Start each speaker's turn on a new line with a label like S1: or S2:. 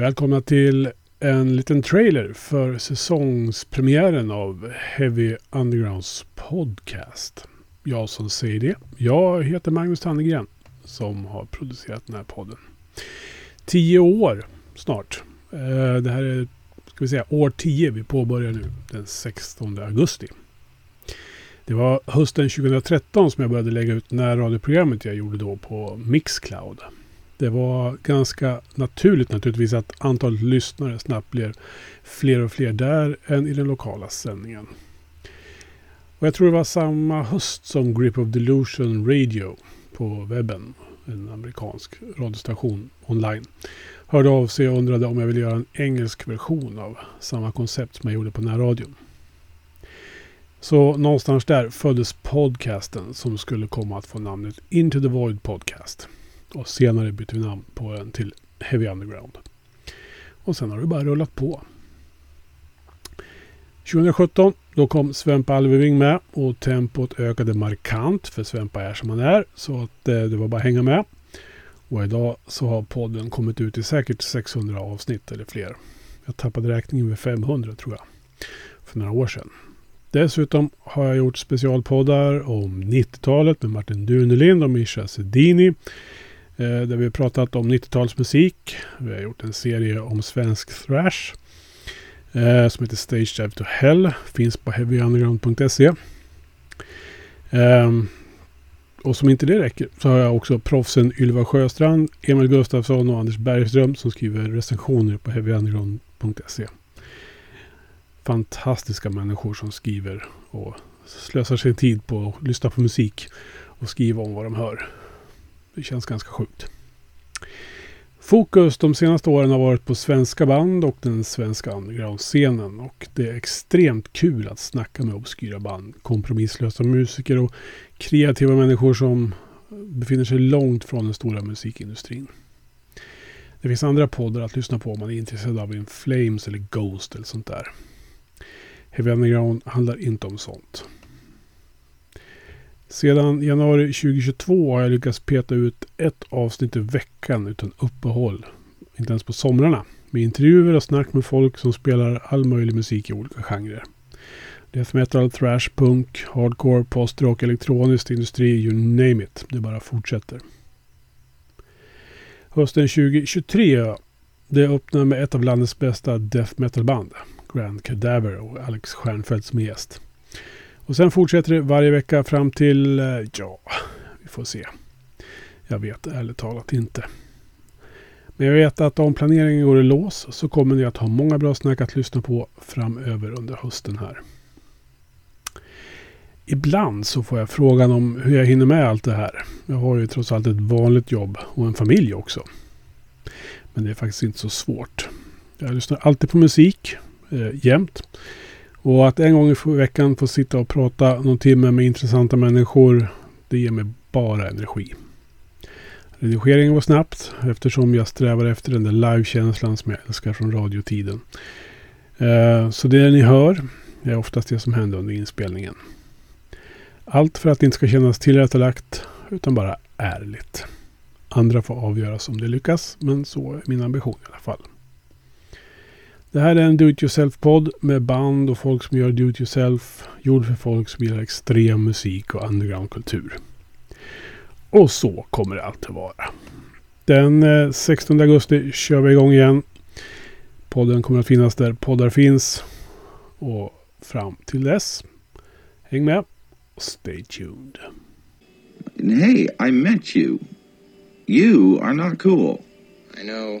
S1: Välkomna till en liten trailer för säsongspremiären av Heavy Undergrounds podcast. Jag som säger det, jag heter Magnus Tannegren som har producerat den här podden. Tio år snart. Eh, det här är ska vi säga, år tio vi påbörjar nu den 16 augusti. Det var hösten 2013 som jag började lägga ut närradioprogrammet jag gjorde då på Mixcloud. Det var ganska naturligt naturligtvis att antalet lyssnare snabbt blev fler och fler där än i den lokala sändningen. Och jag tror det var samma höst som Grip of Delusion Radio på webben, en amerikansk radiostation online, hörde av sig och undrade om jag ville göra en engelsk version av samma koncept som jag gjorde på närradion. Så någonstans där föddes podcasten som skulle komma att få namnet Into the Void Podcast. Och senare bytte vi namn på den till Heavy Underground. Och sen har det bara rullat på. 2017 då kom Svempa Alveving med och tempot ökade markant för Svempa är som han är. Så att eh, det var bara att hänga med. Och idag så har podden kommit ut i säkert 600 avsnitt eller fler. Jag tappade räkningen vid 500 tror jag. För några år sedan. Dessutom har jag gjort specialpoddar om 90-talet med Martin Dunelind och Mischa Sedini. Eh, där vi har pratat om 90-talsmusik. Vi har gjort en serie om svensk thrash. Eh, som heter Stage Dive to Hell. Finns på heavyunderground.se. Eh, och som inte det räcker så har jag också proffsen Ylva Sjöstrand, Emil Gustafsson och Anders Bergström som skriver recensioner på heavyunderground.se. Fantastiska människor som skriver och slösar sin tid på att lyssna på musik och skriva om vad de hör. Det känns ganska sjukt. Fokus de senaste åren har varit på svenska band och den svenska underground-scenen. Och det är extremt kul att snacka med obskyra band, kompromisslösa musiker och kreativa människor som befinner sig långt från den stora musikindustrin. Det finns andra poddar att lyssna på om man är intresserad av In Flames eller Ghost eller sånt där. Heavy Underground handlar inte om sånt. Sedan januari 2022 har jag lyckats peta ut ett avsnitt i veckan utan uppehåll. Inte ens på somrarna. Med intervjuer och snack med folk som spelar all möjlig musik i olika genrer. Death metal, thrash, punk, hardcore, postrock, elektroniskt, industri, you name it. Det bara fortsätter. Hösten 2023 det öppnar med ett av landets bästa death metal-band. Grand Cadaver och Alex Stjernfeldt som gäst. Och sen fortsätter det varje vecka fram till, eh, ja, vi får se. Jag vet ärligt talat inte. Men jag vet att om planeringen går i lås så kommer ni att ha många bra snack att lyssna på framöver under hösten här. Ibland så får jag frågan om hur jag hinner med allt det här. Jag har ju trots allt ett vanligt jobb och en familj också. Men det är faktiskt inte så svårt. Jag lyssnar alltid på musik, eh, jämt. Och att en gång i veckan få sitta och prata någon timme med intressanta människor, det ger mig bara energi. Redigeringen går snabbt eftersom jag strävar efter den där livekänslan som jag älskar från radiotiden. Eh, så det ni hör är oftast det som händer under inspelningen. Allt för att det inte ska kännas tillrättalagt utan bara ärligt. Andra får avgöras om det lyckas, men så är min ambition i alla fall. Det här är en do it yourself-podd med band och folk som gör do it yourself. Gjord för folk som gillar extrem musik och undergroundkultur. Och så kommer det alltid vara. Den 16 eh, augusti kör vi igång igen. Podden kommer att finnas där poddar finns. Och fram till dess, häng med och stay tuned.
S2: Hey, I met you. You are not cool.
S3: I know.